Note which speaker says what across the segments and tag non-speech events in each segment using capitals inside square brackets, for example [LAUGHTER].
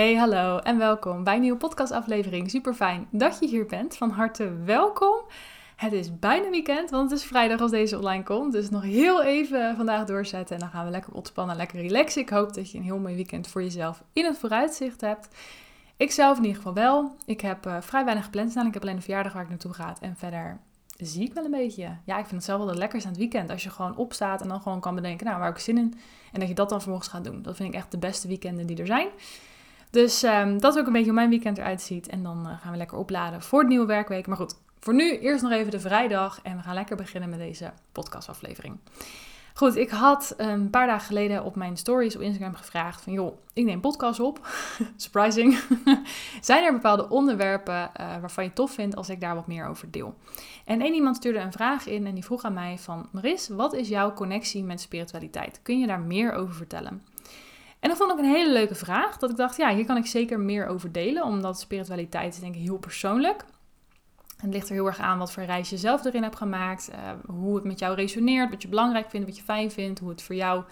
Speaker 1: Hey, hallo en welkom bij een nieuwe podcastaflevering. Super fijn dat je hier bent. Van harte welkom. Het is bijna weekend, want het is vrijdag als deze online komt. Dus nog heel even vandaag doorzetten en dan gaan we lekker ontspannen, lekker relaxen. Ik hoop dat je een heel mooi weekend voor jezelf in het vooruitzicht hebt. Ik zelf in ieder geval wel. Ik heb uh, vrij weinig gepland staan. Ik heb alleen een verjaardag waar ik naartoe ga. En verder zie ik wel een beetje. Ja, ik vind het zelf wel het lekkerste aan het weekend. Als je gewoon opstaat en dan gewoon kan bedenken, nou, waar heb ik zin in? En dat je dat dan vervolgens gaat doen. Dat vind ik echt de beste weekenden die er zijn. Dus um, dat is ook een beetje hoe mijn weekend eruit ziet. En dan uh, gaan we lekker opladen voor de nieuwe werkweek. Maar goed, voor nu eerst nog even de vrijdag. En we gaan lekker beginnen met deze podcastaflevering. Goed, ik had een paar dagen geleden op mijn stories op Instagram gevraagd van... joh, ik neem podcast op. [LAUGHS] Surprising. [LAUGHS] Zijn er bepaalde onderwerpen uh, waarvan je tof vindt als ik daar wat meer over deel? En één iemand stuurde een vraag in en die vroeg aan mij van... Maris, wat is jouw connectie met spiritualiteit? Kun je daar meer over vertellen? En dat vond ik een hele leuke vraag. Dat ik dacht, ja, hier kan ik zeker meer over delen. Omdat spiritualiteit is denk ik heel persoonlijk. Het ligt er heel erg aan wat voor reis je zelf erin hebt gemaakt. Uh, hoe het met jou resoneert, wat je belangrijk vindt, wat je fijn vindt. Hoe het voor jou,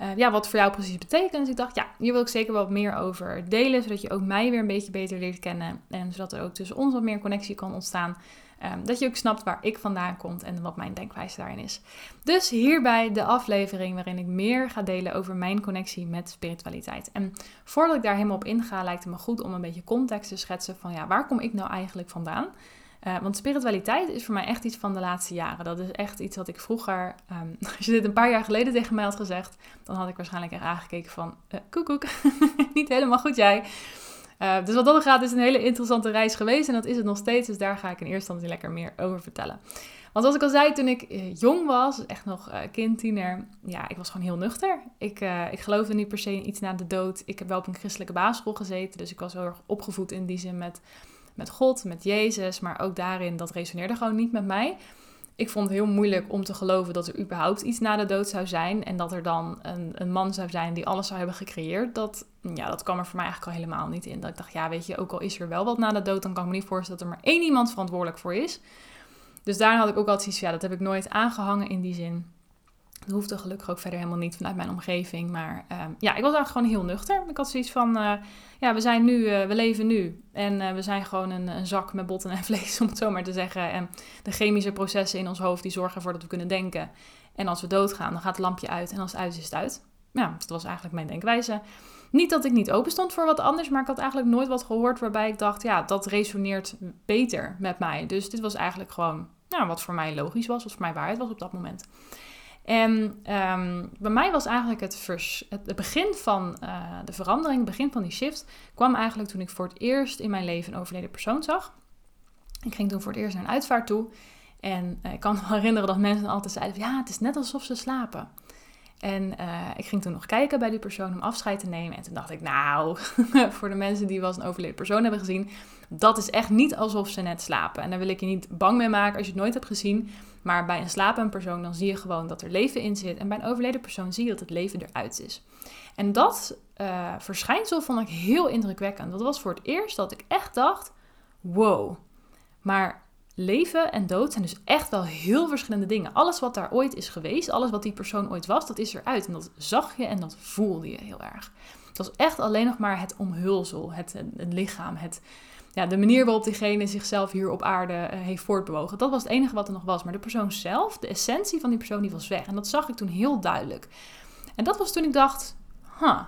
Speaker 1: uh, ja, wat voor jou precies betekent. Dus ik dacht, ja, hier wil ik zeker wat meer over delen. Zodat je ook mij weer een beetje beter leert kennen. En zodat er ook tussen ons wat meer connectie kan ontstaan. Um, dat je ook snapt waar ik vandaan kom en wat mijn denkwijze daarin is. Dus hierbij de aflevering waarin ik meer ga delen over mijn connectie met spiritualiteit. En voordat ik daar helemaal op inga, lijkt het me goed om een beetje context te schetsen van ja, waar kom ik nou eigenlijk vandaan? Uh, want spiritualiteit is voor mij echt iets van de laatste jaren. Dat is echt iets wat ik vroeger, um, [LAUGHS] als je dit een paar jaar geleden tegen mij had gezegd, dan had ik waarschijnlijk echt aangekeken van, uh, koekoek, [LAUGHS] niet helemaal goed jij. Uh, dus wat dat gaat is een hele interessante reis geweest en dat is het nog steeds. Dus daar ga ik in eerste instantie lekker meer over vertellen. Want zoals ik al zei, toen ik jong was, echt nog uh, kind, tiener, ja, ik was gewoon heel nuchter. Ik, ik geloofde niet per se in iets na de dood. Ik heb wel op een christelijke basisschool gezeten, dus ik was heel erg opgevoed in die zin met met God, met Jezus, maar ook daarin, dat resoneerde gewoon niet met mij. Ik vond het heel moeilijk om te geloven dat er überhaupt iets na de dood zou zijn. En dat er dan een, een man zou zijn die alles zou hebben gecreëerd. Dat, ja, dat kwam er voor mij eigenlijk al helemaal niet in. Dat ik dacht, ja, weet je, ook al is er wel wat na de dood, dan kan ik me niet voorstellen dat er maar één iemand verantwoordelijk voor is. Dus daar had ik ook altijd iets ja, dat heb ik nooit aangehangen in die zin. Dat hoefde gelukkig ook verder helemaal niet vanuit mijn omgeving. Maar uh, ja, ik was eigenlijk gewoon heel nuchter. Ik had zoiets van, uh, ja, we zijn nu, uh, we leven nu. En eh, we zijn gewoon een, een, zak met botten en [LAUGHS] vlees, om het zo maar te zeggen. En de chemische processen in ons hoofd, die zorgen ervoor dat we kunnen denken. En als we doodgaan, dan gaat het lampje uit. En als het uit is, is het uit. Ja, dat was eigenlijk mijn denkwijze. Niet dat ik niet open stond voor wat anders, maar ik had eigenlijk nooit wat gehoord waarbij ik dacht, ja, dat resoneert beter met mij. Dus dit was eigenlijk gewoon, nou, wat voor mij logisch was, wat voor mij waarheid was op dat moment. En um, bij mij was eigenlijk het, het, begin van uh, de verandering, het begin van die shift, kwam eigenlijk toen ik voor het eerst in mijn leven een overleden persoon zag. Ik ging toen voor het eerst naar een uitvaart toe. En uh, ik kan me [LAUGHS] herinneren dat mensen altijd zeiden: ja, het is net alsof ze slapen. En uh, ik ging toen nog kijken bij die persoon om afscheid te nemen. En toen dacht ik, nou, [LAUGHS] voor de mensen die wel eens een overleden persoon hebben gezien, dat is echt niet alsof ze net slapen. En daar wil ik je niet bang mee maken als je het nooit hebt gezien. Maar bij een slapende persoon, dan zie je gewoon dat er leven in zit. En bij een overleden persoon zie je dat het leven eruit is. En dat uh, verschijnsel vond ik heel indrukwekkend. Dat was voor het eerst dat ik echt dacht, wow, maar leven en dood zijn dus echt wel heel verschillende dingen. Alles wat daar ooit is geweest, alles wat die persoon ooit was, dat is eruit. En dat zag je en dat voelde je heel erg. Het was echt alleen nog maar het omhulsel, het, het lichaam, het, ja, de manier waarop diegene zichzelf hier op aarde uh, heeft voortbewogen. Dat was het enige wat er nog was. Maar de persoon zelf, de essentie van die persoon, die was weg. En dat zag ik toen heel duidelijk. En dat was toen ik dacht, huh,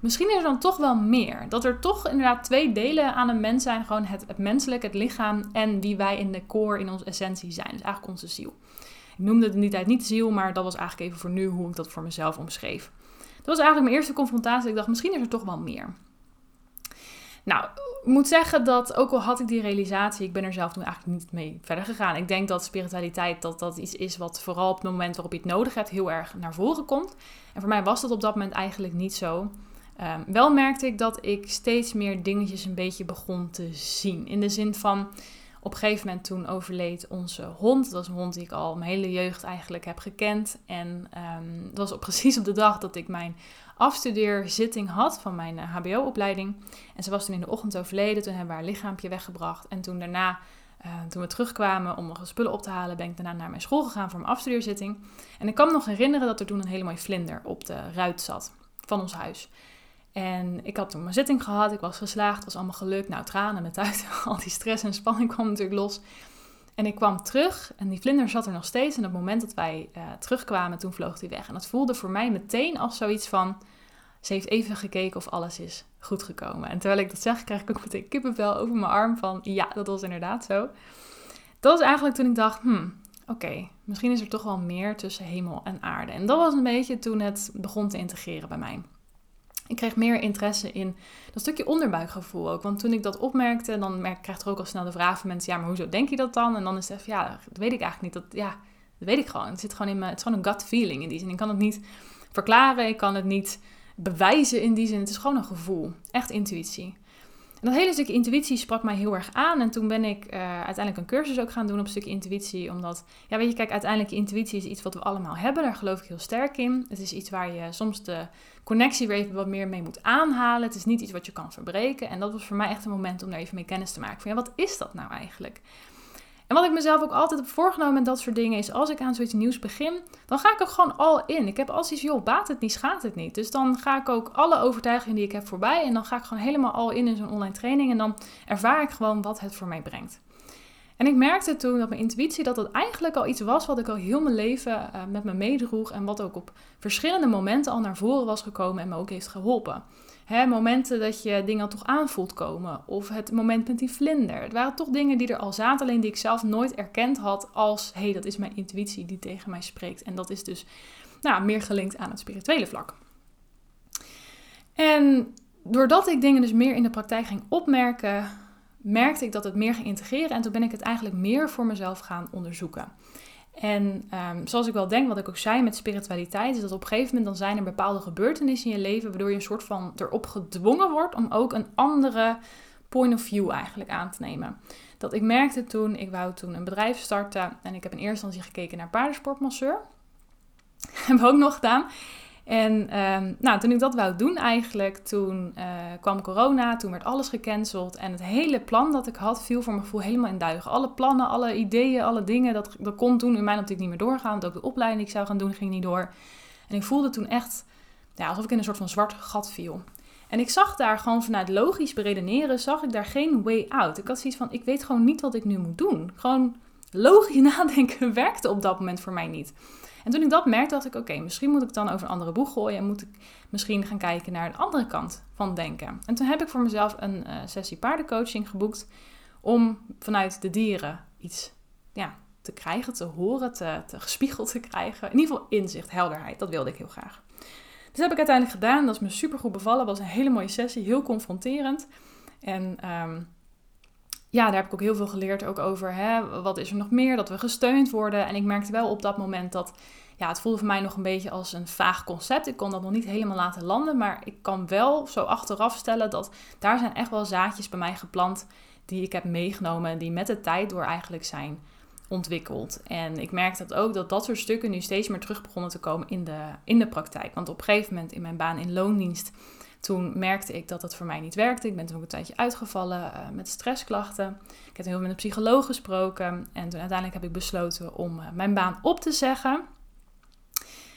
Speaker 1: misschien is er dan toch wel meer. Dat er toch inderdaad twee delen aan een mens zijn. Gewoon het, het het lichaam en wie wij in de core, in onze essentie zijn. Dus eigenlijk onze ziel. Ik noemde het in die tijd niet ziel, maar dat was eigenlijk even voor nu hoe ik dat voor mezelf omschreef. Dat was eigenlijk mijn eerste confrontatie. Ik dacht, misschien is er toch wel meer. Nou, ik moet zeggen dat ook al had ik die realisatie, ik ben er zelf toen eigenlijk niet mee verder gegaan. Ik denk dat spiritualiteit dat dat iets is wat vooral op het moment waarop je het nodig hebt heel erg naar voren komt. En voor mij was dat op dat moment eigenlijk niet zo. Um, wel merkte ik dat ik steeds meer dingetjes een beetje begon te zien. In de zin van, op een gegeven moment toen overleed onze hond. Dat was een hond die ik al mijn hele jeugd eigenlijk heb gekend. En um, dat was op, [LAUGHS] precies op de dag dat ik mijn afstudeerzitting had van mijn HBO-opleiding. Eh, en ze was toen in de ochtend overleden. Toen hebben we haar lichaampje weggebracht. En toen daarna, uh, toen we terugkwamen om nog spullen op te halen, ben ik daarna naar mijn school gegaan voor mijn afstudeerzitting. En ik kan me nog herinneren dat er toen een hele mooie vlinder op de ruit zat van ons huis. En ik had toen mijn zitting gehad, ik was geslaagd, was allemaal gelukt. Nou, tranen met uit, [LAUGHS] al die stress en spanning kwam natuurlijk los. En ik kwam terug en die vlinder zat er nog steeds. En op het moment dat wij uh, terugkwamen, toen vloog hij weg. En dat voelde voor mij meteen als zoiets van... Ze heeft even gekeken of alles is goed gekomen. En terwijl ik dat zeg, krijg ik ook meteen kippenvel over mijn arm van... Ja, dat was inderdaad zo. Dat was eigenlijk toen ik dacht, hmm, oké, misschien is er toch wel meer tussen hemel en aarde. En dat was een beetje toen het begon te integreren bij mij. Ik kreeg meer interesse in dat stukje onderbuikgevoel ook. Want toen ik dat opmerkte, dan merk, krijg er ook al snel de vraag van mensen: ja, maar hoezo denk je dat dan? En dan is het even, ja, dat weet ik eigenlijk niet. Dat, ja, dat weet ik gewoon. Het zit gewoon in mijn, het is gewoon een gut feeling in die zin. Ik kan het niet verklaren, ik kan het niet bewijzen in die zin. Het is gewoon een gevoel, echt intuïtie dat hele stukje intuïtie sprak mij heel erg aan. En toen ben ik uh, uiteindelijk een cursus ook gaan doen op stukje intuïtie. Omdat, ja, weet je, kijk, uiteindelijk intuïtie is iets wat we allemaal hebben. Daar geloof ik heel sterk in. Het is iets waar je soms de connectie weer even wat meer mee moet aanhalen. Het is niet iets wat je kan verbreken. En dat was voor mij echt een moment om daar even mee kennis te maken. Van ja, wat is dat nou eigenlijk? En wat ik mezelf ook altijd heb voorgenomen met dat soort dingen is, als ik aan zoiets nieuws begin, dan ga ik er gewoon al in. Ik heb als iets, joh, baat het niet, schaadt het niet. Dus dan ga ik ook alle overtuigingen die ik heb voorbij en dan ga ik gewoon helemaal al in in zo'n online training en dan ervaar ik gewoon wat het voor mij brengt. En ik merkte toen dat mijn intuïtie dat dat eigenlijk al iets was wat ik al heel mijn leven uh, met me meedroeg en wat ook op verschillende momenten al naar voren was gekomen en me ook heeft geholpen. Hè, momenten dat je dingen toch aanvoelt komen. Of het moment met die vlinder. Het waren toch dingen die er al zaten, alleen die ik zelf nooit erkend had als... hé, hey, dat is mijn intuïtie die tegen mij spreekt. En dat is dus nou, meer gelinkt aan het spirituele vlak. En doordat ik dingen dus meer in de praktijk ging opmerken, merkte ik dat het meer ging integreren. En toen ben ik het eigenlijk meer voor mezelf gaan onderzoeken. En um, zoals ik wel denk, wat ik ook zei met spiritualiteit, is dat op een gegeven moment dan zijn er bepaalde gebeurtenissen in je leven waardoor je een soort van erop gedwongen wordt om ook een andere point of view eigenlijk aan te nemen. Dat ik merkte toen, ik wou toen een bedrijf starten en ik heb in eerste instantie gekeken naar paardensportmasseur. [LAUGHS] Hebben we ook nog gedaan. En ehm, nou, toen ik dat wou doen eigenlijk, toen uh, kwam corona, toen werd alles gecanceld. En het hele plan dat ik had, viel voor mijn gevoel helemaal in duigen. Alle plannen, alle ideeën, alle dingen, dat, dat kon toen in mijn optiek niet meer doorgaan. Want ook de opleiding die ik zou gaan doen, ging niet door. En ik voelde toen echt ja, alsof ik in een soort van zwart gat viel. En ik zag daar gewoon vanuit logisch beredeneren, zag ik daar geen way out. Ik had zoiets van, ik weet gewoon niet wat ik nu moet doen. Gewoon logisch [LAUGHS] nadenken werkte op dat moment voor mij niet. En toen ik dat merkte, dacht ik: oké, misschien moet ik dan over een andere boeg gooien en moet ik misschien gaan kijken naar de andere kant van denken. En toen heb ik voor mezelf een uh, sessie paardencoaching geboekt om vanuit de dieren iets ja, te krijgen, te horen, te, te gespiegeld te krijgen. In ieder geval inzicht, helderheid. Dat wilde ik heel graag. Dus dat heb ik uiteindelijk gedaan. Dat is me super goed bevallen. Was een hele mooie sessie, heel confronterend. En um, ja, daar heb ik ook heel veel geleerd ook over hè, wat is er nog meer, dat we gesteund worden. En ik merkte wel op dat moment dat ja, het voelde voor mij nog een beetje als een vaag concept. Ik kon dat nog niet helemaal laten landen, maar ik kan wel zo achteraf stellen dat daar zijn echt wel zaadjes bij mij geplant die ik heb meegenomen en die met de tijd door eigenlijk zijn ontwikkeld. En ik merk dat ook dat dat soort stukken nu steeds meer terug begonnen te komen in de, in de praktijk. Want op een gegeven moment in mijn baan in loondienst toen merkte ik dat dat voor mij niet werkte. Ik ben toen ook een tijdje uitgevallen uh, met stressklachten. Ik heb heel veel met een psycholoog gesproken. En toen uiteindelijk heb ik besloten om uh, mijn baan op te zeggen.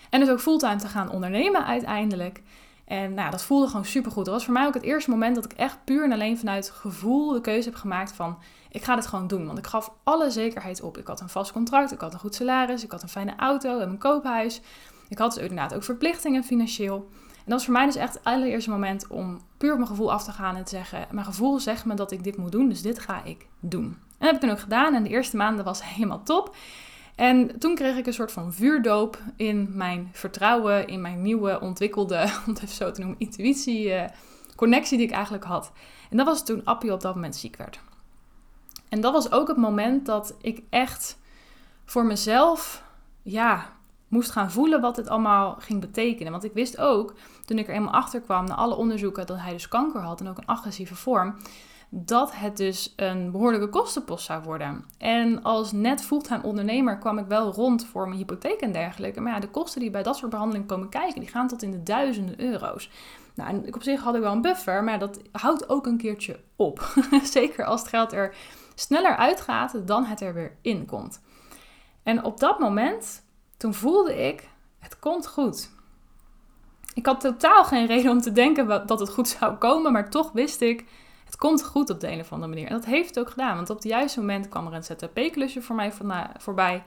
Speaker 1: En dus ook fulltime te gaan ondernemen uiteindelijk. En nou, dat voelde gewoon supergoed. Dat was voor mij ook het eerste moment dat ik echt puur en alleen vanuit gevoel de keuze heb gemaakt van... ik ga dit gewoon doen. Want ik gaf alle zekerheid op. Ik had een vast contract, ik had een goed salaris, ik had een fijne auto en een koophuis. Ik had dus inderdaad ook verplichtingen financieel. En dat was voor mij dus echt het allereerste moment om puur op mijn gevoel af te gaan en te zeggen: Mijn gevoel zegt me dat ik dit moet doen, dus dit ga ik doen. En dat heb ik toen ook gedaan en de eerste maanden was helemaal top. En toen kreeg ik een soort van vuurdoop in mijn vertrouwen, in mijn nieuwe ontwikkelde, [LAUGHS] om het even zo te noemen, intuïtie, uh, connectie die ik eigenlijk had. En dat was toen Appie op dat moment ziek werd. En dat was ook het moment dat ik echt voor mezelf, ja, moest gaan voelen wat het allemaal ging betekenen. Want ik wist ook, toen ik er eenmaal achter kwam, na alle onderzoeken, dat hij dus kanker had en ook een agressieve vorm, dat het dus een behoorlijke kostenpost zou worden. En als net fulltime ondernemer kwam ik wel rond voor mijn hypotheek en dergelijke. Maar ja, de kosten die bij dat soort behandelingen komen kijken, die gaan tot in de duizenden euro's. Nou, en op zich had ik wel een buffer, maar dat houdt ook een keertje op. [LAUGHS] Zeker als het geld er sneller uitgaat dan het er weer in komt. En op dat moment toen voelde ik, het komt goed. Ik had totaal geen reden om te denken dat het goed zou komen, maar toch wist ik, het komt goed op de een of andere manier. En dat heeft het ook gedaan, want op het juiste moment kwam er een ZTP-klusje voor mij voorbij.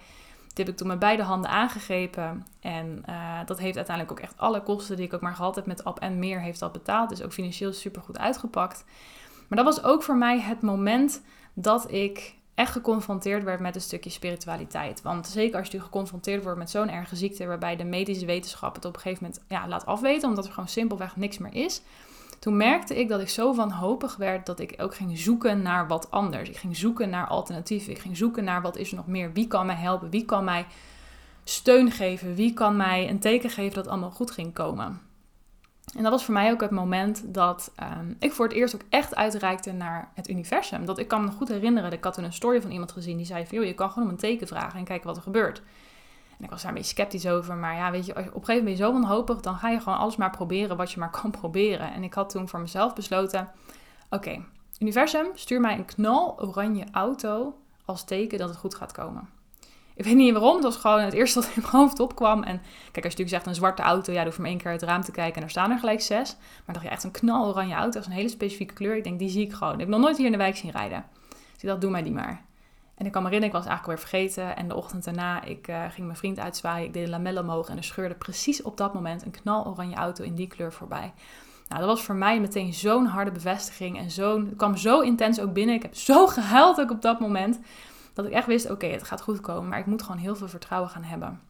Speaker 1: Die heb ik toen met beide handen aangegrepen. En uh, dat heeft uiteindelijk ook echt alle kosten die ik ook maar gehad heb met app en meer, heeft dat betaald. Dus ook financieel super goed uitgepakt. Maar dat was ook voor mij het moment dat ik echt geconfronteerd werd met een stukje spiritualiteit. Want zeker als je geconfronteerd wordt met zo'n erge ziekte, waarbij de medische wetenschap het op een gegeven moment ja, laat afweten, omdat er gewoon simpelweg niks meer is. Toen merkte ik dat ik zo wanhopig werd dat ik ook ging zoeken naar wat anders. Ik ging zoeken naar alternatieven. Ik ging zoeken naar wat is er nog meer. Wie kan mij helpen? Wie kan mij steun geven? Wie kan mij een teken geven dat het allemaal goed ging komen? En dat was voor mij ook het moment dat um, ik voor het eerst ook echt uitreikte naar het universum. Dat ik kan me goed herinneren, ik had toen een story van iemand gezien die zei van, joh, je kan gewoon om een teken vragen en kijken wat er gebeurt. En ik was daar een beetje sceptisch over, maar ja, weet je, op een gegeven moment ben je zo wanhopig, dan ga je gewoon alles maar proberen wat je maar [LAUGHS] kan proberen. En ik had toen voor mezelf besloten, oké, universum, stuur mij een knal oranje auto als teken dat het goed gaat komen. Ik weet niet waarom, dat was gewoon het eerste [LAUGHS] wat in mijn hoofd opkwam. En kijk, als je natuurlijk zegt een zwarte auto, ja, dan hoef je één keer uit het raam te kijken en er staan er gelijk zes. Maar dacht je echt een knaloranje auto, dat is een hele specifieke kleur. Ik denk, die zie ik gewoon. Ik heb nog nooit hier in de wijk zien rijden. Dus ik dacht, doe mij die maar. En ik kan me ik was eigenlijk alweer vergeten. En de ochtend daarna, ik uh, ging mijn vriend uitzwaaien. Ik deed de lamellen omhoog en er scheurde precies op dat moment een knaloranje auto in die kleur voorbij. Nou, dat was voor mij meteen zo'n harde bevestiging en zo'n, het kwam zo intens ook binnen. Ik heb zo gehuild ook op dat moment. Dat ik echt wist, oké, het gaat goed komen, maar ik moet gewoon heel veel vertrouwen gaan hebben.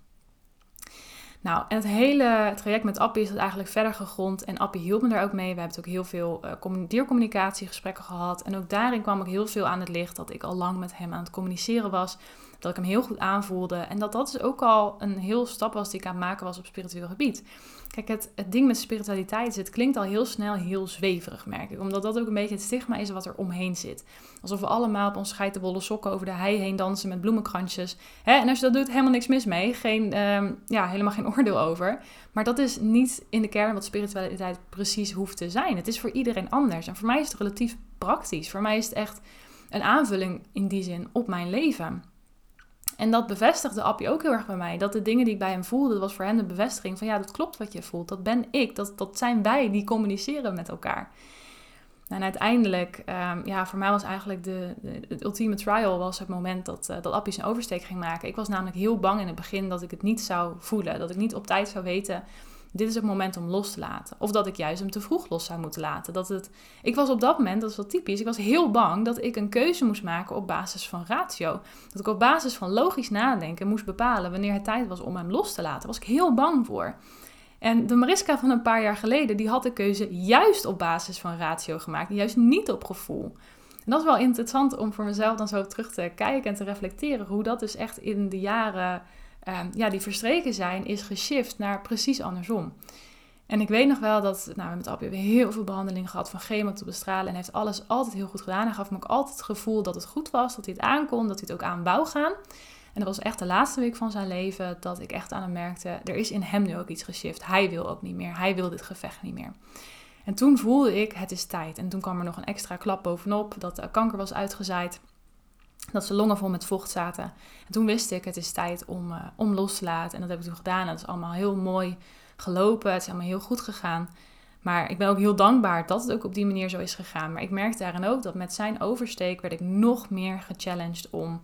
Speaker 1: Nou, en het hele traject met Appie is eigenlijk verder gegrond. En Appie hielp me daar ook mee. We hebben ook heel veel uh, diercommunicatiegesprekken gehad. En ook daarin kwam ik heel veel aan het licht dat ik al lang met hem aan het communiceren was dat ik hem heel goed aanvoelde. En dat dat dus ook al een heel stap was die ik aan het maken was op spiritueel gebied. Kijk, het, het ding met spiritualiteit is, het klinkt al heel snel heel zweverig, merk ik. Omdat dat ook een beetje het stigma is wat er omheen zit. Alsof we allemaal op ons geitenwolle sokken over de hei heen dansen met bloemenkransjes. Hè? En als je dat doet, helemaal niks mis mee. Geen, ehm, ja, helemaal geen [LAUGHS] oordeel over. Maar dat is niet in de kern wat spiritualiteit precies hoeft te zijn. Het is voor iedereen anders. En voor mij is het relatief praktisch. Voor mij is het echt een aanvulling in die zin op mijn leven. En dat bevestigde Appie ook heel erg bij mij. Dat de dingen die ik bij hem voelde, dat was voor hem de bevestiging van ja, dat klopt wat je voelt. Dat ben ik. Dat, dat zijn wij die communiceren met elkaar. En uiteindelijk, um, ja, voor mij was eigenlijk de, de, de, ultieme trial was het moment dat, uh, dat Appie zijn oversteek ging maken. Ik was namelijk heel bang in het begin dat ik het niet zou voelen. Dat ik niet op tijd zou weten dit is het moment om los te laten. Of dat ik juist hem te vroeg los zou moeten laten. Dat het, ik was op dat moment, dat is wel typisch, ik was heel bang dat ik een keuze moest maken op basis van ratio. Dat ik op basis van logisch nadenken moest bepalen wanneer het tijd was om hem los te laten. Daar was ik heel bang voor. En de Mariska van een paar jaar geleden, die had de keuze juist op basis van ratio gemaakt. Juist niet op gevoel. En dat is wel interessant om voor mezelf dan zo terug te kijken en te reflecteren. Hoe dat dus echt in de jaren Ehm, ja, die verstreken zijn, is geshift naar precies andersom. En ik weet nog wel dat, nou, met Appie hebben we heel veel behandeling gehad, van chemo tot bestralen. En heeft alles altijd heel goed gedaan. Hij gaf me ook altijd het gevoel dat het goed was, dat hij het aankon, dat hij het ook aan wou gaan. En dat was echt de laatste week van zijn leven dat ik echt aan hem merkte, er is in hem nu ook iets geshift. Hij wil ook niet meer, hij wil dit gevecht niet meer. En toen voelde ik, het is tijd. En toen kwam er nog een extra klap bovenop, dat de kanker was uitgezaaid dat ze longen vol met vocht zaten. En toen wist ik, het is tijd om, uh, om los te laten. En dat heb ik toen gedaan. Dat is allemaal heel mooi gelopen. Het is allemaal heel goed gegaan. Maar ik ben ook heel dankbaar dat het ook op die manier zo is gegaan. Maar ik merkte daarin ook dat met zijn oversteek werd ik nog meer gechallenged om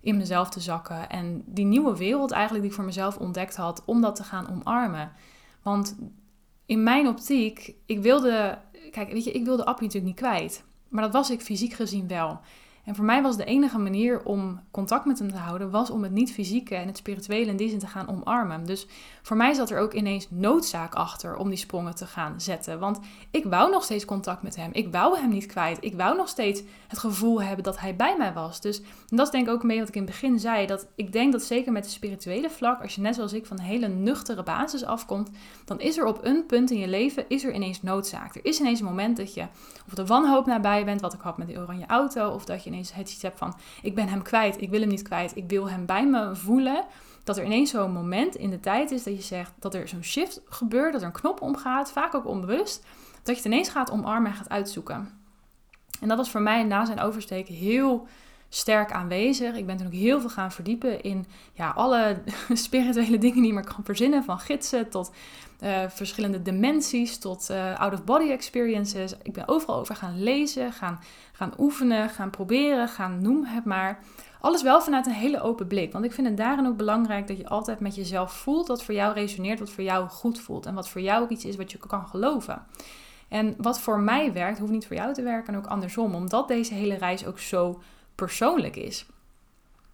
Speaker 1: in mezelf te zakken. En die nieuwe wereld eigenlijk die ik voor mezelf ontdekt had, om dat te gaan omarmen. Want in mijn optiek, ik wilde, kijk, weet je, ik wilde Appie natuurlijk niet kwijt. Maar dat was ik fysiek gezien wel. En voor mij was de enige manier om contact met hem te houden, was om het niet-fysieke en het spirituele in die zin te gaan omarmen. Dus voor mij zat er ook ineens noodzaak achter om die sprongen te gaan zetten. Want ik wou nog steeds contact met hem. Ik wou hem niet kwijt. Ik wou nog steeds het gevoel hebben dat hij bij mij was. Dus dat is denk ik ook mee wat ik in het begin zei. Dat ik denk dat zeker met het spirituele vlak, als je net zoals ik van een hele nuchtere basis afkomt, dan is er op een punt in je leven is er ineens noodzaak. Er is ineens een moment dat je of de wanhoop nabij bent, wat ik had met die oranje auto, of dat je ineens het iets hebt van ik ben hem kwijt, ik wil hem niet kwijt, ik wil hem bij me voelen. Dat er ineens zo'n moment in de tijd is dat je zegt dat er zo'n shift gebeurt, dat er een knop omgaat, vaak ook onbewust, dat je het ineens gaat omarmen en gaat uitzoeken. En dat was voor mij na zijn oversteken heel sterk aanwezig. Ik ben toen ook heel veel gaan verdiepen in ja, alle [LAUGHS] spirituele dingen die maar kan verzinnen. Van gidsen tot uh, verschillende dimensies, tot uh, out-of-body experiences. Ik ben overal over gaan lezen, gaan, gaan oefenen, gaan proberen, gaan noem het maar. Alles wel vanuit een hele open blik. Want ik vind het daarin ook belangrijk dat je altijd met jezelf voelt wat voor jou resoneert, wat voor jou goed voelt. En wat voor jou ook iets is wat je kan geloven. En wat voor mij werkt, hoeft niet voor jou te werken en ook andersom. Omdat deze hele reis ook zo persoonlijk is.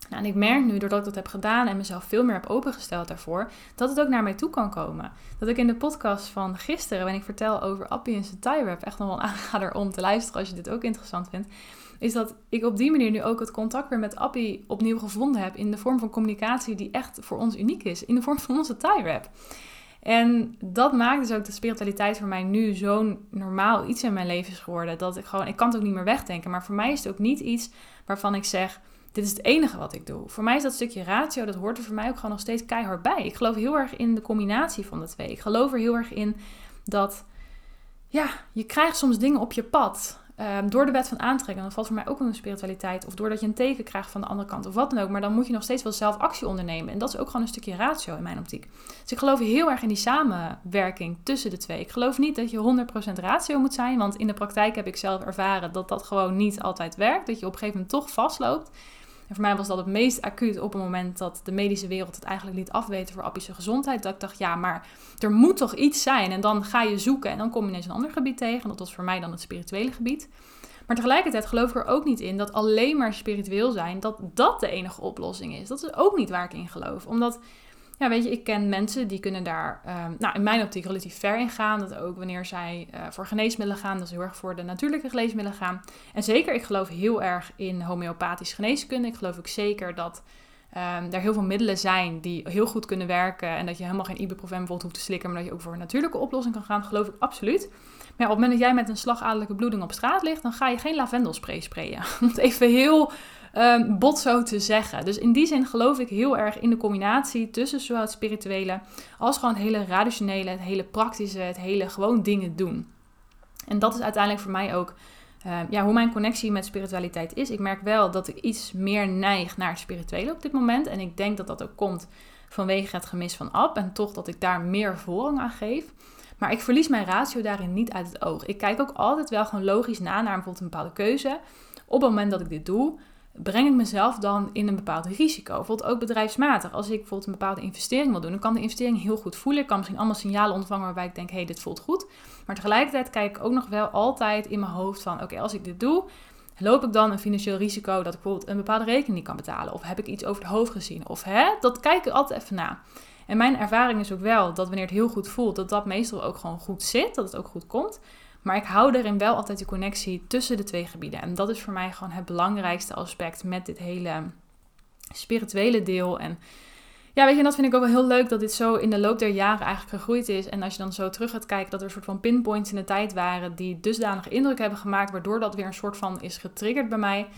Speaker 1: Nou, en ik merk nu, doordat ik dat heb gedaan en mezelf veel meer heb opengesteld daarvoor, dat het ook naar mij toe kan komen. Dat ik in de podcast van gisteren, waarin ik vertel over Appie en zijn tie wrap, echt nog wel een aanrader om te luisteren als je dit ook interessant vindt, is dat ik op die manier nu ook het contact weer met Appie opnieuw gevonden heb in de vorm van communicatie die echt voor ons uniek is, in de vorm van onze tie wrap. En dat maakt dus ook de spiritualiteit voor mij nu zo'n normaal iets in mijn leven is geworden. Dat ik gewoon, ik kan het ook niet meer wegdenken. Maar voor mij is het ook niet iets waarvan ik zeg, dit is het enige wat ik doe. Voor mij is dat stukje ratio, dat hoort er voor mij ook gewoon nog steeds keihard bij. Ik geloof heel erg in de combinatie van de twee. Ik geloof er heel erg in dat, ja, je krijgt soms dingen op je pad. Um, door de wet van aantrekking, dat valt voor mij ook een spiritualiteit. Of doordat je een teken krijgt van de andere kant of wat dan ook. Maar dan moet je nog steeds wel zelf actie ondernemen. En dat is ook gewoon een stukje ratio in mijn optiek. Dus ik geloof heel erg in die samenwerking tussen de twee. Ik geloof niet dat je 100% ratio moet zijn. Want in de praktijk heb ik zelf ervaren dat dat gewoon niet altijd werkt. Dat je op een gegeven moment toch vastloopt. En voor mij was dat het meest acuut op het moment dat de medische wereld het eigenlijk liet afweten voor Appische gezondheid. Dat ik dacht, ja, maar er moet toch iets zijn. En dan ga je zoeken en dan kom je ineens een ander gebied tegen. Dat was voor mij dan het spirituele gebied. Maar tegelijkertijd geloof ik er ook niet in dat alleen maar spiritueel zijn, dat dat de enige oplossing is. Dat is ook niet waar ik in geloof. Omdat ja, weet je, ik ken mensen die kunnen daar, um, nou, in mijn optiek relatief ver in gaan. Dat ook wanneer zij uh, voor geneesmiddelen gaan, dat is heel erg voor de natuurlijke geneesmiddelen gaan. En zeker, ik geloof heel erg in homeopathische geneeskunde. Ik geloof ook zeker dat um, er heel veel middelen zijn die heel goed kunnen werken. En dat je helemaal geen ibuprofen bijvoorbeeld hoeft te slikken, maar dat je ook voor een natuurlijke oplossing kan gaan. Geloof ik absoluut. Maar op het moment dat jij met een slagadelijke bloeding op straat ligt, dan ga je geen lavendelspray sprayen. [LAUGHS] Het even heel um, bot zo te zeggen. Dus in die zin geloof ik heel erg in de combinatie tussen zowel het spirituele als gewoon het hele rationele, het hele praktische, het hele gewoon dingen doen. En dat is uiteindelijk voor mij ook uh, ja, hoe mijn connectie met spiritualiteit is. Ik merk wel dat ik iets meer neig naar het spirituele op dit moment. En ik denk dat dat ook komt vanwege het gemis van Ab. En toch dat ik daar meer voorrang aan geef. Maar ik verlies mijn ratio daarin niet uit het oog. Ik kijk ook altijd wel gewoon logisch na naar bijvoorbeeld een bepaalde keuze. Op het moment dat ik dit doe, breng ik mezelf dan in een bepaald risico. Bijvoorbeeld ook bedrijfsmatig. Als ik bijvoorbeeld een bepaalde investering wil doen, dan kan de investering heel goed voelen. Ik kan misschien allemaal signalen ontvangen waarbij ik denk, hé, hey, dit voelt goed. Maar tegelijkertijd kijk ik ook nog wel altijd in mijn hoofd van, oké, als ik dit doe, loop ik dan een financieel risico dat ik bijvoorbeeld een bepaalde rekening niet kan betalen? Of heb ik iets over het hoofd gezien? Of hè, dat kijk ik altijd even na. En mijn ervaring is ook wel dat wanneer het heel goed voelt, dat dat meestal ook gewoon goed zit, dat het ook goed komt. Maar ik hou erin wel altijd de connectie tussen de twee gebieden. En dat is voor mij gewoon het belangrijkste aspect met dit hele spirituele deel. En ja, weet je, dat vind ik ook wel heel leuk dat dit zo in de loop der jaren eigenlijk gegroeid is. En als je dan zo terug gaat kijken, dat er een soort van pinpoints in de tijd waren die dusdanig indruk hebben gemaakt, waardoor dat weer een soort van is getriggerd bij mij.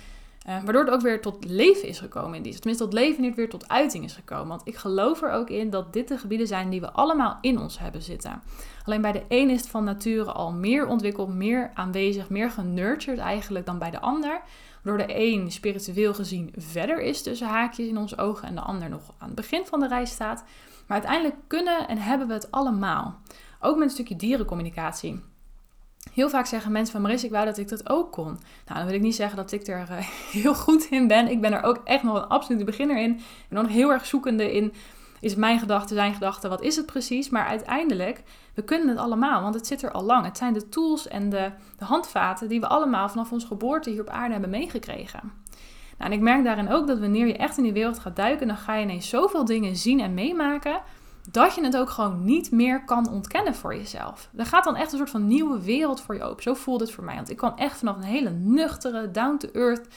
Speaker 1: Uh, waardoor het ook weer tot leven is gekomen in die. Tenminste, tot leven niet weer tot uiting is gekomen. Want ik geloof er ook in dat dit de gebieden zijn die we allemaal in ons hebben zitten. Alleen bij de een is het van nature al meer ontwikkeld, meer aanwezig, meer genurtured eigenlijk dan bij de ander. Waardoor de een spiritueel gezien verder is tussen haakjes in onze ogen en de ander nog aan het begin van de reis staat. Maar uiteindelijk kunnen en hebben we het allemaal. Ook met een stukje dierencommunicatie. Heel vaak zeggen mensen van Maris, ik wou dat ik dat ook kon. Nou, dan wil ik niet zeggen dat ik er eh, [LAUGHS] heel goed in ben. Ik ben er ook echt nog een absolute beginner in. Ben nog heel erg zoekende in, is mijn gedachte, zijn gedachte, wat is het precies? Maar uiteindelijk, we kunnen het allemaal, want het zit er al lang. Het zijn de tools en de, de handvaten die we allemaal vanaf onze geboorte hier op aarde hebben meegekregen. Nou, en ik merk daarin ook dat wanneer je echt in die wereld gaat duiken, dan ga je ineens zoveel dingen zien en meemaken dat je het ook gewoon niet meer kan ontkennen voor jezelf. Er gaat dan echt een soort van nieuwe wereld voor je open. Zo voelde het voor mij. Want ik kwam echt vanaf een hele nuchtere, down-to-earth,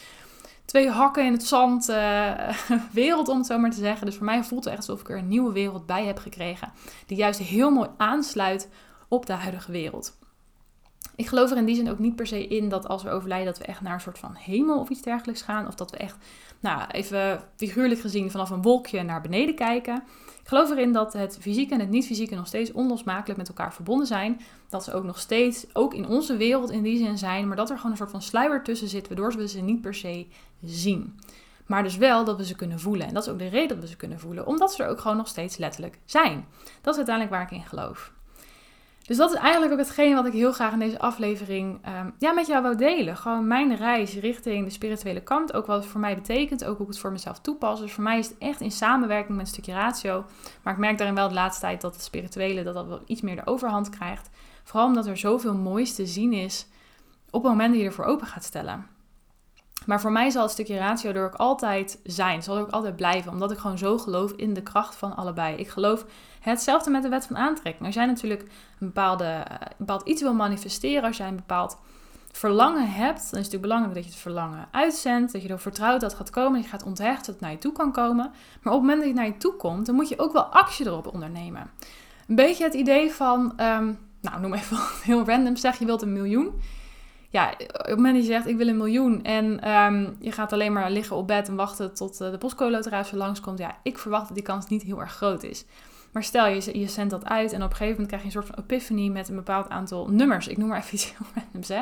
Speaker 1: twee hakken in het zand uh, [LAUGHS] wereld, om het zo maar te zeggen. Dus voor mij voelt het echt alsof ik er een nieuwe wereld bij heb gekregen. Die juist heel mooi aansluit op de huidige wereld. Ik geloof er in die zin ook niet per se in dat als we overlijden dat we echt naar een soort van hemel of iets dergelijks gaan. Of dat we echt, nou even figuurlijk gezien, vanaf een wolkje naar beneden kijken. Ik geloof erin dat het fysieke en het niet-fysieke nog steeds onlosmakelijk met elkaar verbonden zijn. Dat ze ook nog steeds, ook in onze wereld in die zin zijn, maar dat er gewoon een soort van sluier tussen zit, waardoor we ze niet per se zien. Maar dus wel dat we ze kunnen voelen. En dat is ook de reden dat we ze kunnen voelen, omdat ze er ook gewoon nog steeds letterlijk zijn. Dat is uiteindelijk waar ik in geloof. Dus dat is eigenlijk ook hetgeen wat ik heel graag in deze aflevering um, ja, met jou wou delen. Gewoon mijn reis richting de spirituele kant. Ook wat het voor mij betekent. Ook hoe ik het voor mezelf toepas. Dus voor mij is het echt in samenwerking met een stukje ratio. Maar ik merk daarin wel de laatste tijd dat het spirituele dat dat wel iets meer de overhand krijgt. Vooral omdat er zoveel moois te zien is op het moment dat je ervoor open gaat stellen. Maar voor mij zal het stukje ratio er ook altijd zijn. Zal er ook altijd blijven. Omdat ik gewoon zo geloof in de kracht van allebei. Ik geloof hetzelfde met de wet van aantrekking. Als jij natuurlijk een, bepaalde, eh, bepaald iets wil manifesteren. Als jij een bepaald verlangen hebt. Dan is het natuurlijk belangrijk dat je het verlangen uitzendt. Dat je erop vertrouwt dat het gaat komen. Dat je gaat onthechten dat het naar je toe kan komen. Maar op het moment dat het naar je toe komt. Dan moet je ook wel actie erop ondernemen. Een beetje het idee van... Um, nou, noem even [LAUGHS] heel random. Zeg je wilt een miljoen ja, op het moment dat je zegt ik wil een miljoen en ehm, je gaat alleen maar liggen op bed en wachten tot uh, de postcode loterij zo langskomt, ja, ik verwacht dat die kans niet heel erg groot is. Maar stel je, je zendt dat uit en op een gegeven moment krijg je een soort van epiphany met een bepaald aantal nummers. Ik noem maar even iets heel [LAUGHS] randoms, hè.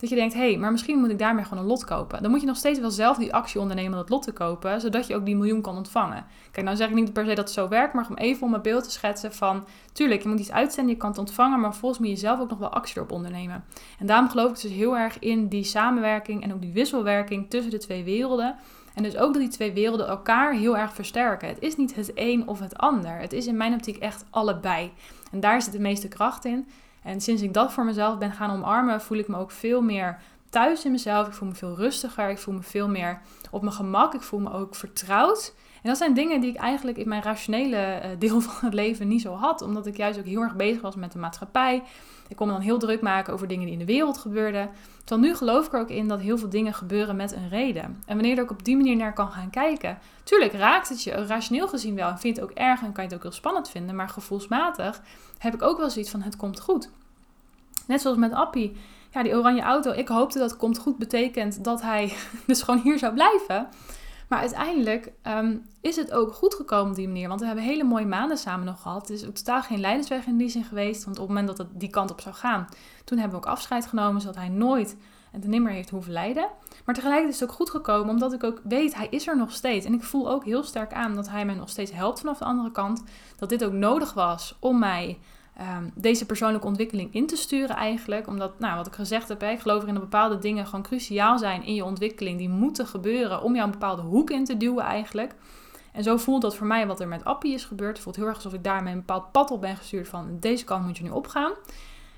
Speaker 1: Dat je denkt, hé, hey, maar misschien moet ik daarmee gewoon een lot kopen. Dan moet je nog steeds wel zelf die actie ondernemen om dat lot te kopen, zodat je ook die miljoen kan ontvangen. Kijk, nou zeg ik niet per se dat het zo werkt, maar om even om een beeld te schetsen van, tuurlijk, je moet iets uitzenden, je kan het ontvangen, maar volgens moet je zelf ook nog wel actie erop ondernemen. En daarom geloof ik dus heel erg in die samenwerking en ook die wisselwerking tussen de twee werelden. En dus ook dat die twee werelden elkaar heel erg versterken. Het is niet het een of het ander. Het is in mijn optiek echt allebei. En daar zit de meeste kracht in. En sinds ik dat voor mezelf ben gaan omarmen, voel ik me ook veel meer thuis in mezelf. Ik voel me veel rustiger. Ik voel me veel meer op mijn gemak. Ik voel me ook vertrouwd. En dat zijn dingen die ik eigenlijk in mijn rationele eh, deel [LAUGHS] van het leven niet zo had. Omdat ik juist ook heel erg bezig was met de maatschappij. Ik kon me dan heel druk maken over dingen die in de wereld gebeurden. Terwijl nu geloof ik er ook in dat heel veel dingen gebeuren met een reden. En wanneer je ook op die manier naar kan gaan kijken. Tuurlijk raakt het je rationeel gezien wel. En vind je het ook erg en kan je het ook heel spannend vinden. Maar gevoelsmatig heb ik ook wel zoiets van het komt goed. Net zoals met Appie. Ja, die oranje auto. Ik hoopte dat komt goed betekent dat hij [LAUGHS] dus gewoon hier zou blijven. Maar uiteindelijk ehm, is het ook goed gekomen op die manier. Want we hebben hele mooie maanden samen nog gehad. Het is ook totaal geen leidensweg in die zin geweest. Want op het moment dat het die kant op zou gaan, toen hebben we ook afscheid genomen. Zodat hij nooit en de nimmer heeft hoeven lijden. Maar tegelijkertijd is het ook goed gekomen, omdat ik ook weet, hij is er nog steeds. En ik voel ook heel sterk aan dat hij mij nog steeds helpt vanaf de andere kant. Dat dit ook nodig was om mij Ehm, deze persoonlijke ontwikkeling in te sturen eigenlijk. Omdat, nou, wat ik gezegd heb, ik geloof erin dat bepaalde dingen gewoon cruciaal zijn in je ontwikkeling. Die moeten gebeuren om jou een bepaalde hoek in te duwen eigenlijk. En zo voelt dat voor mij wat er met Appie is gebeurd. Voelt heel erg alsof ik daarmee een bepaald pad op ben gestuurd van deze kant moet je nu opgaan.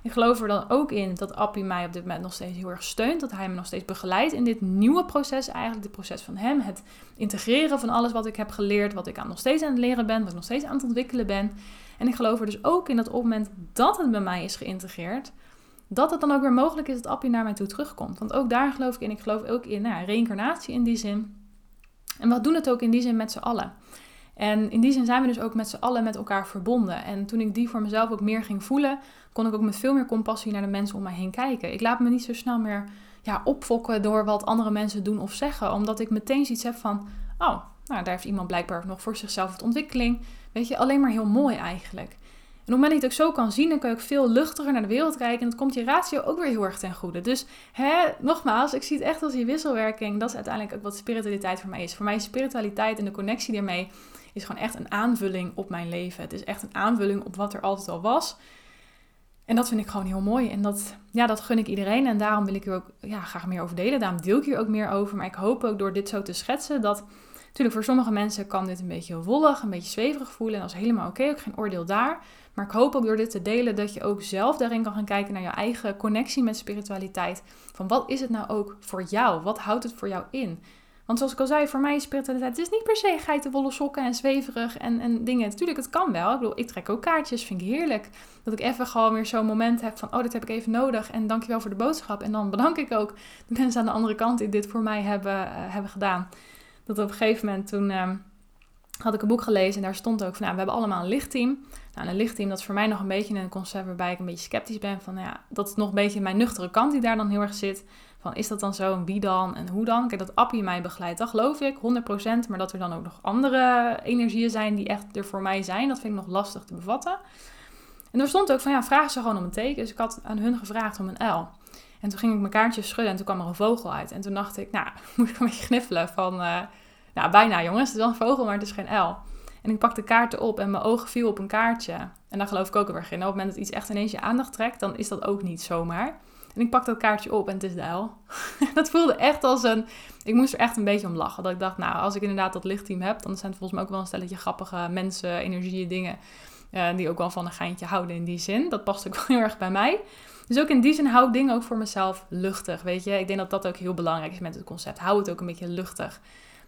Speaker 1: Ik geloof er dan ook in dat Appie mij op dit moment nog steeds heel erg steunt. Dat hij me nog steeds begeleidt in dit nieuwe proces eigenlijk. Dit proces van hem. Het integreren van alles wat ik heb geleerd. Wat ik aan, nog steeds aan het leren ben. Wat ik nog steeds aan het ontwikkelen ben. En ik geloof er dus ook in dat op het moment dat het bij mij is geïntegreerd, dat het dan ook weer mogelijk is dat Appie naar mij toe terugkomt. Want ook daar geloof ik in. Ik geloof ook in nou, reïncarnatie in die zin. En we doen het ook in die zin met z'n allen. En in die zin zijn we dus ook met z'n allen met elkaar verbonden. En toen ik die voor mezelf ook meer ging voelen, kon ik ook met veel meer compassie naar de mensen om mij heen kijken. Ik laat me niet zo snel meer ja, opfokken door wat andere mensen doen of zeggen. Omdat ik meteen zoiets heb van, oh, nou, daar heeft iemand blijkbaar nog voor zichzelf de ontwikkeling. Weet je, alleen maar heel mooi eigenlijk. En op het moment dat het ook zo kan zien, dan kun je ook veel luchtiger naar de wereld kijken. En dat komt je ratio ook weer heel erg ten goede. Dus hè, nogmaals, ik zie het echt als die wisselwerking. Dat is uiteindelijk ook wat spiritualiteit voor mij is. Voor mij is spiritualiteit en de connectie daarmee is gewoon echt een aanvulling op mijn leven. Het is echt een aanvulling op wat er altijd al was. En dat vind ik gewoon heel mooi. En dat, ja, dat gun ik iedereen. En daarom wil ik er ook ja, graag meer over delen. Daarom deel ik hier ook meer over. Maar ik hoop ook door dit zo te schetsen dat Natuurlijk, voor sommige mensen kan dit een beetje wollig, een beetje zweverig voelen. En dat is helemaal oké, ook geen oordeel daar. Maar ik hoop ook door dit te delen dat je ook zelf daarin kan gaan kijken naar je eigen connectie met spiritualiteit. Van wat is het nou ook voor jou? Wat houdt het voor jou in? Want zoals ik al zei, voor mij is spiritualiteit het is niet per se geitenwolle sokken en zweverig en, en dingen. Natuurlijk, het kan wel. Ik bedoel, ik trek ook kaartjes, vind ik heerlijk. Dat ik even gewoon weer zo'n moment heb van, oh, dit heb ik even nodig en dankjewel voor de boodschap. En dan bedank ik ook de mensen aan de andere kant die dit voor mij hebben, uh, hebben gedaan dat op een gegeven moment toen... Um, had ik een boek gelezen en daar stond ook van, nou, we hebben allemaal een lichtteam. Nou, een lichtteam, dat is voor mij nog een beetje een concept waarbij ik een beetje sceptisch ben. Van, nou ja, dat is nog een beetje mijn nuchtere kant die daar dan heel erg zit. Van, is dat dan zo en wie dan en hoe dan? Kijk, dat Appie mij begeleidt, dat geloof ik, 100%. Maar dat er dan ook nog andere energieën zijn die echt er voor mij zijn, dat vind ik nog lastig te bevatten. En er stond ook van, ja, vraag ze gewoon om een teken. Dus ik had aan hun gevraagd om een L. En toen ging ik mijn kaartjes schudden en toen kwam er een vogel uit. En toen dacht ik, nou, [LAUGHS] moet ik een beetje gniffelen van... Uh, nou, bijna jongens, het is wel een vogel, maar het is geen L. En ik pakte kaarten op en mijn ogen viel op een kaartje. En daar geloof ik ook weer in. Op het moment dat iets echt ineens je aandacht trekt, dan is dat ook niet zomaar. En ik pak dat kaartje op en het is de L. [LAUGHS] dat voelde echt als een... Ik moest er echt een beetje om lachen. Dat ik dacht, nou, als ik inderdaad dat lichtteam heb... dan zijn het volgens mij ook wel een stelletje grappige mensen, energieën, dingen... Uh, die ook wel van een geintje houden in die zin. Dat past ook [LAUGHS] wel heel erg bij mij. Dus ook in die zin hou ik dingen ook voor mezelf luchtig, weet je. Ik denk dat dat ook heel belangrijk is met het concept. Hou het ook een beetje luchtig.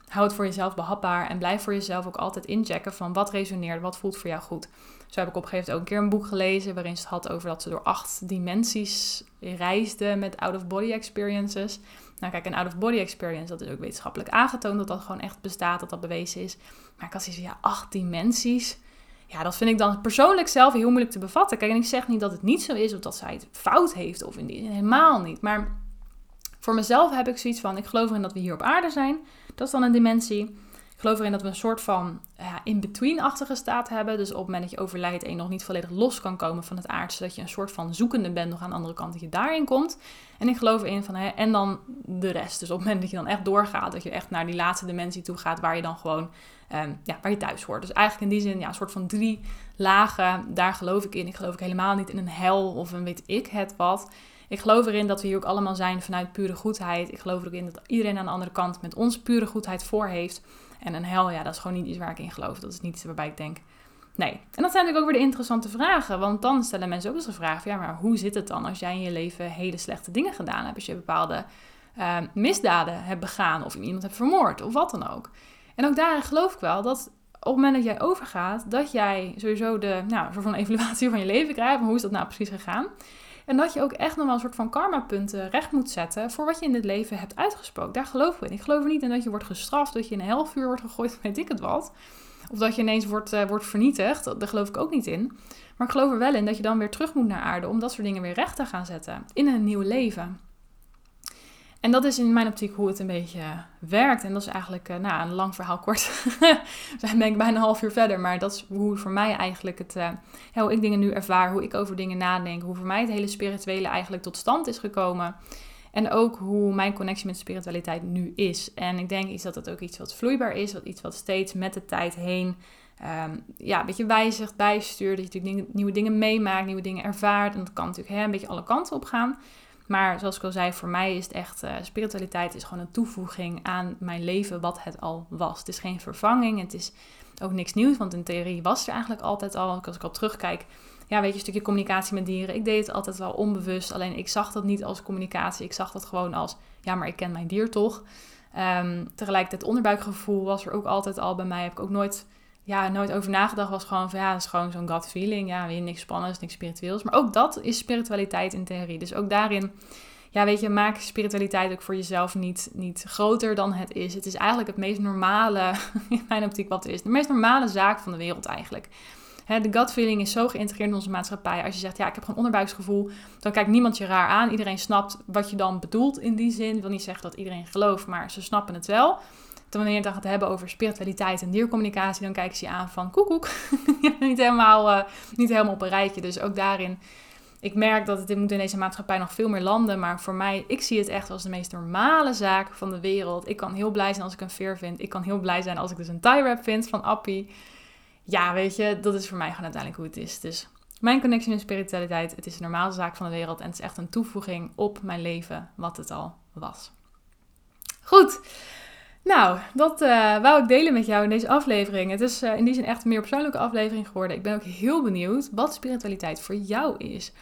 Speaker 1: Hou het voor jezelf behapbaar en blijf voor jezelf ook altijd inchecken van wat resoneert, wat voelt voor jou goed. Zo heb ik op een gegeven moment ook een keer een boek gelezen waarin ze het had over dat ze door acht dimensies reisden met out-of-body experiences. Nou kijk, een out-of-body experience, dat is ook wetenschappelijk aangetoond dat dat gewoon echt bestaat, dat dat bewezen is. Maar ik had zoiets ja, acht dimensies ja, dat vind ik dan persoonlijk zelf heel moeilijk te bevatten. Kijk, en ik zeg niet dat het niet zo is of dat zij het fout heeft of in die helemaal niet. Maar voor mezelf heb ik zoiets van: ik geloof erin dat we hier op aarde zijn. Dat is dan een dimensie. Ik geloof erin dat we een soort van ja, in-between-achtige staat hebben. Dus op het moment dat je overlijdt en je nog niet volledig los kan komen van het aardse, dat je een soort van zoekende bent nog aan de andere kant, dat je daarin komt. En ik geloof erin van, hè, en dan de rest. Dus op het moment dat je dan echt doorgaat, dat je echt naar die laatste dimensie toe gaat, waar je dan gewoon, um, ja, waar je thuis hoort. Dus eigenlijk in die zin, ja, een soort van drie lagen, daar geloof ik in. Ik geloof ook helemaal niet in een hel of een weet ik het wat. Ik geloof erin dat we hier ook allemaal zijn vanuit pure goedheid. Ik geloof er ook in dat iedereen aan de andere kant met ons pure goedheid voor heeft. En een hel, ja, dat is gewoon niet iets waar ik in geloof. Dat is niet iets waarbij ik denk, nee. En dat zijn natuurlijk ook weer de interessante vragen. Want dan stellen mensen ook eens de vraag ja, maar hoe zit het dan als jij in je leven hele slechte dingen gedaan hebt? Als je bepaalde uh, misdaden hebt begaan of iemand hebt vermoord of wat dan ook. En ook daarin geloof ik wel dat op het moment dat jij overgaat, dat jij sowieso de nou, soort van evaluatie van je leven krijgt. hoe is dat nou precies gegaan? En dat je ook echt nog wel een soort van karma-punten recht moet zetten voor wat je in het leven hebt uitgesproken. Daar geloof ik in. Ik geloof er niet in dat je wordt gestraft, dat je in een helfuur wordt gegooid, [LAUGHS] weet ik het wat. Of dat je ineens wordt, uh, wordt vernietigd. Daar geloof ik ook niet in. Maar ik geloof er wel in dat je dan weer terug moet naar aarde om dat soort dingen weer recht te gaan zetten. In een nieuw leven. En dat is in mijn optiek hoe het een beetje werkt. En dat is eigenlijk, uh, nou, een lang verhaal kort. [LAUGHS] Zijn denk ik bijna een half uur verder. Maar dat is hoe voor mij eigenlijk het, uh, hoe ik dingen nu ervaar, hoe ik over dingen nadenk. Hoe voor mij het hele spirituele eigenlijk tot stand is gekomen. En ook hoe mijn connectie met spiritualiteit nu is. En ik denk iets dat het ook iets wat vloeibaar is. Wat iets wat steeds met de tijd heen um, ja, een beetje wijzigt, bijstuurt. Dat je natuurlijk nieuwe dingen meemaakt, nieuwe dingen ervaart. En dat kan natuurlijk hè, een beetje alle kanten op gaan. Maar zoals ik al zei, voor mij is het echt, uh, spiritualiteit is gewoon een toevoeging aan mijn leven wat het al was. Het is geen vervanging, het is ook niks nieuws, want in theorie was er eigenlijk altijd al. Als ik al terugkijk, ja, weet je, een stukje communicatie met dieren. Ik deed het altijd wel onbewust, alleen ik zag dat niet als communicatie. Ik zag dat gewoon als, ja, maar ik ken mijn dier toch. Um, tegelijkertijd onderbuikgevoel was er ook altijd al bij mij. Heb ik ook nooit ja, nooit over nagedacht. Was gewoon van ja, dat is gewoon zo'n gut feeling. Ja, weer niks spannends, niks spiritueels. Maar ook dat is spiritualiteit in theorie. Dus ook daarin, ja, weet je, maak spiritualiteit ook voor jezelf niet, niet groter dan het is. Het is eigenlijk het meest normale, [LAUGHS] in mijn optiek, wat er is. De meest normale zaak van de wereld eigenlijk. de gut feeling is zo geïntegreerd in onze maatschappij. Als je zegt, ja, ik heb gewoon onderbuiksgevoel, dan kijkt niemand je raar aan. Iedereen snapt wat je dan bedoelt in die zin. Ik wil niet zeggen dat iedereen gelooft, maar ze snappen het wel wanneer het dan gaat hebben over spiritualiteit en diercommunicatie, dan kijken ze je aan van koekoek. [LAUGHS] niet, helemaal, uh, niet helemaal op een rijtje. Dus ook daarin, ik merk dat het moet in deze maatschappij nog veel meer landen. Maar voor mij, ik zie het echt als de meest normale zaak van de wereld. Ik kan heel blij zijn als ik een veer vind. Ik kan heel blij zijn als ik dus een tie wrap vind van Appie. Ja, weet je, dat is voor mij gewoon uiteindelijk hoe het is. Dus mijn connectie met spiritualiteit, het is de normale zaak van de wereld. En het is echt een toevoeging op mijn leven, wat het al was. Goed. Nou, dat uh, wou ik delen met jou in deze aflevering. Het is uh, in die zin echt een meer persoonlijke aflevering geworden. Ik ben ook heel benieuwd wat spiritualiteit voor jou is.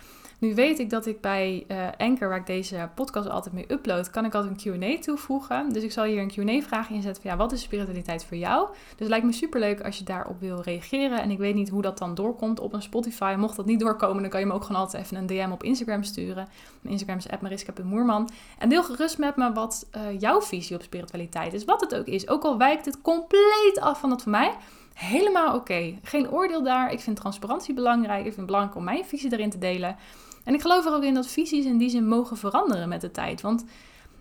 Speaker 1: Nu weet ik dat ik bij uh, Anchor, waar ik deze podcast altijd mee upload, kan ik altijd een Q&A toevoegen. Dus ik zal hier een Q&A-vraag inzetten van ja, wat is spiritualiteit voor jou? Dus het lijkt me superleuk als je daarop wil reageren. En ik weet niet hoe dat dan doorkomt op een Spotify. Mocht dat niet doorkomen, dan kan je me ook gewoon altijd even een DM op Instagram sturen. Mijn Instagram is mariska.moerman. En deel gerust met me wat uh, jouw visie op spiritualiteit is. Wat het ook is. Ook al wijkt het compleet af van dat van mij helemaal oké. Geen oordeel daar. Ik vind transparantie belangrijk. Ik vind het belangrijk om mijn visie erin te delen. En ik geloof er ook in dat visies in die zin mogen veranderen met de tijd. Want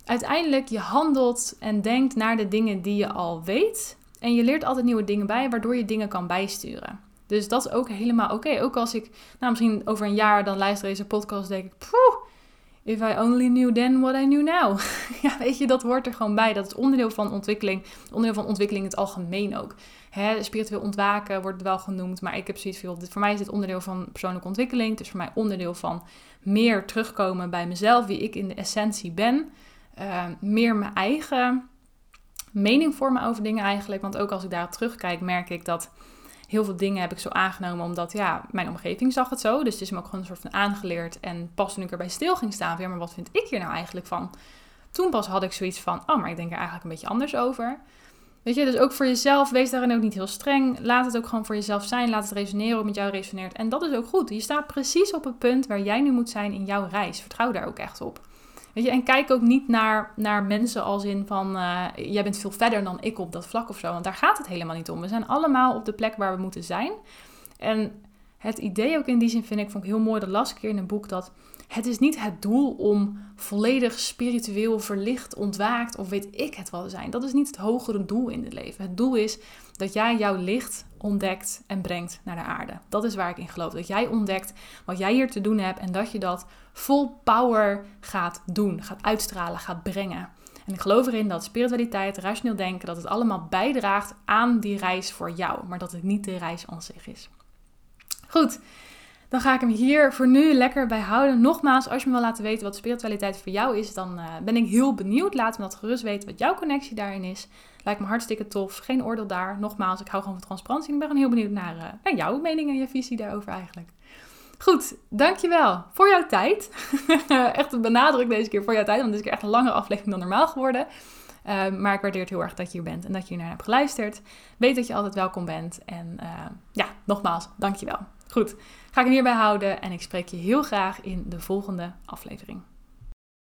Speaker 1: uiteindelijk je handelt en denkt naar de dingen die je al weet. En je leert altijd nieuwe dingen bij, waardoor je dingen kan bijsturen. Dus dat is ook helemaal oké. Ook als ik, nou misschien over een jaar dan luister deze podcast, denk ik, poeh, if I only knew then what I knew now. [LAUGHS] ja, weet je, dat hoort er gewoon bij. Dat is onderdeel van ontwikkeling. Onderdeel van ontwikkeling in het algemeen ook. Hè, spiritueel ontwaken wordt wel genoemd, maar ik heb zoiets veel. Voor mij is dit onderdeel van persoonlijke ontwikkeling. Het is voor mij onderdeel van meer terugkomen bij mezelf, wie ik in de essentie ben. Uh, meer mijn eigen mening vormen over dingen eigenlijk. Want ook als ik daarop terugkijk, merk ik dat heel veel dingen heb ik zo aangenomen omdat ja, mijn omgeving zag het zo. Dus het is me ook gewoon een soort van aangeleerd. En pas toen ik erbij stil ging staan, ja, maar wat vind ik hier nou eigenlijk van? Toen pas had ik zoiets van, oh, maar ik denk er eigenlijk een beetje anders over. Weet je, dus ook voor jezelf, wees daarin ook niet heel streng. Laat het ook gewoon voor jezelf zijn. Laat het resoneren op met jou resoneert. En dat is ook goed. Je staat precies op het punt waar jij nu moet zijn in jouw reis. Vertrouw daar ook echt op. Weet je, en kijk ook niet naar, naar mensen als in van uh, jij bent veel verder dan ik op dat vlak of zo. Want daar gaat het helemaal niet om. We zijn allemaal op de plek waar we moeten zijn. En het idee ook in die zin vind ik, vond ik heel mooi. Las ik keer in een boek dat het is niet het doel om volledig spiritueel verlicht, ontwaakt of weet ik het wel te zijn. Dat is niet het hogere doel in het leven. Het doel is dat jij jouw licht ontdekt en brengt naar de aarde. Dat is waar ik in geloof. Dat jij ontdekt wat jij hier te doen hebt en dat je dat vol power gaat doen, gaat uitstralen, gaat brengen. En ik geloof erin dat spiritualiteit, rationeel denken, dat het allemaal bijdraagt aan die reis voor jou, maar dat het niet de reis aan zich is. Goed, dan ga ik hem hier voor nu lekker bij houden. Nogmaals, als je me wil laten weten wat spiritualiteit voor jou is, dan uh, ben ik heel benieuwd. Laat me dat gerust weten wat jouw connectie daarin is. Lijkt me hartstikke tof. Geen oordeel daar. Nogmaals, ik hou gewoon van transparantie. Ik ben gewoon heel benieuwd naar, uh, naar jouw mening en je visie daarover eigenlijk. Goed, dankjewel voor jouw tijd. [LAUGHS] echt een benadruk deze keer voor jouw tijd, want dit is echt een langere aflevering dan normaal geworden. Uh, maar ik waardeer het heel erg dat je hier bent en dat je hier naar hebt geluisterd. Weet dat je altijd welkom bent. En uh, ja, nogmaals, dankjewel. Goed, ga ik hierbij houden en ik spreek je heel graag in de volgende aflevering.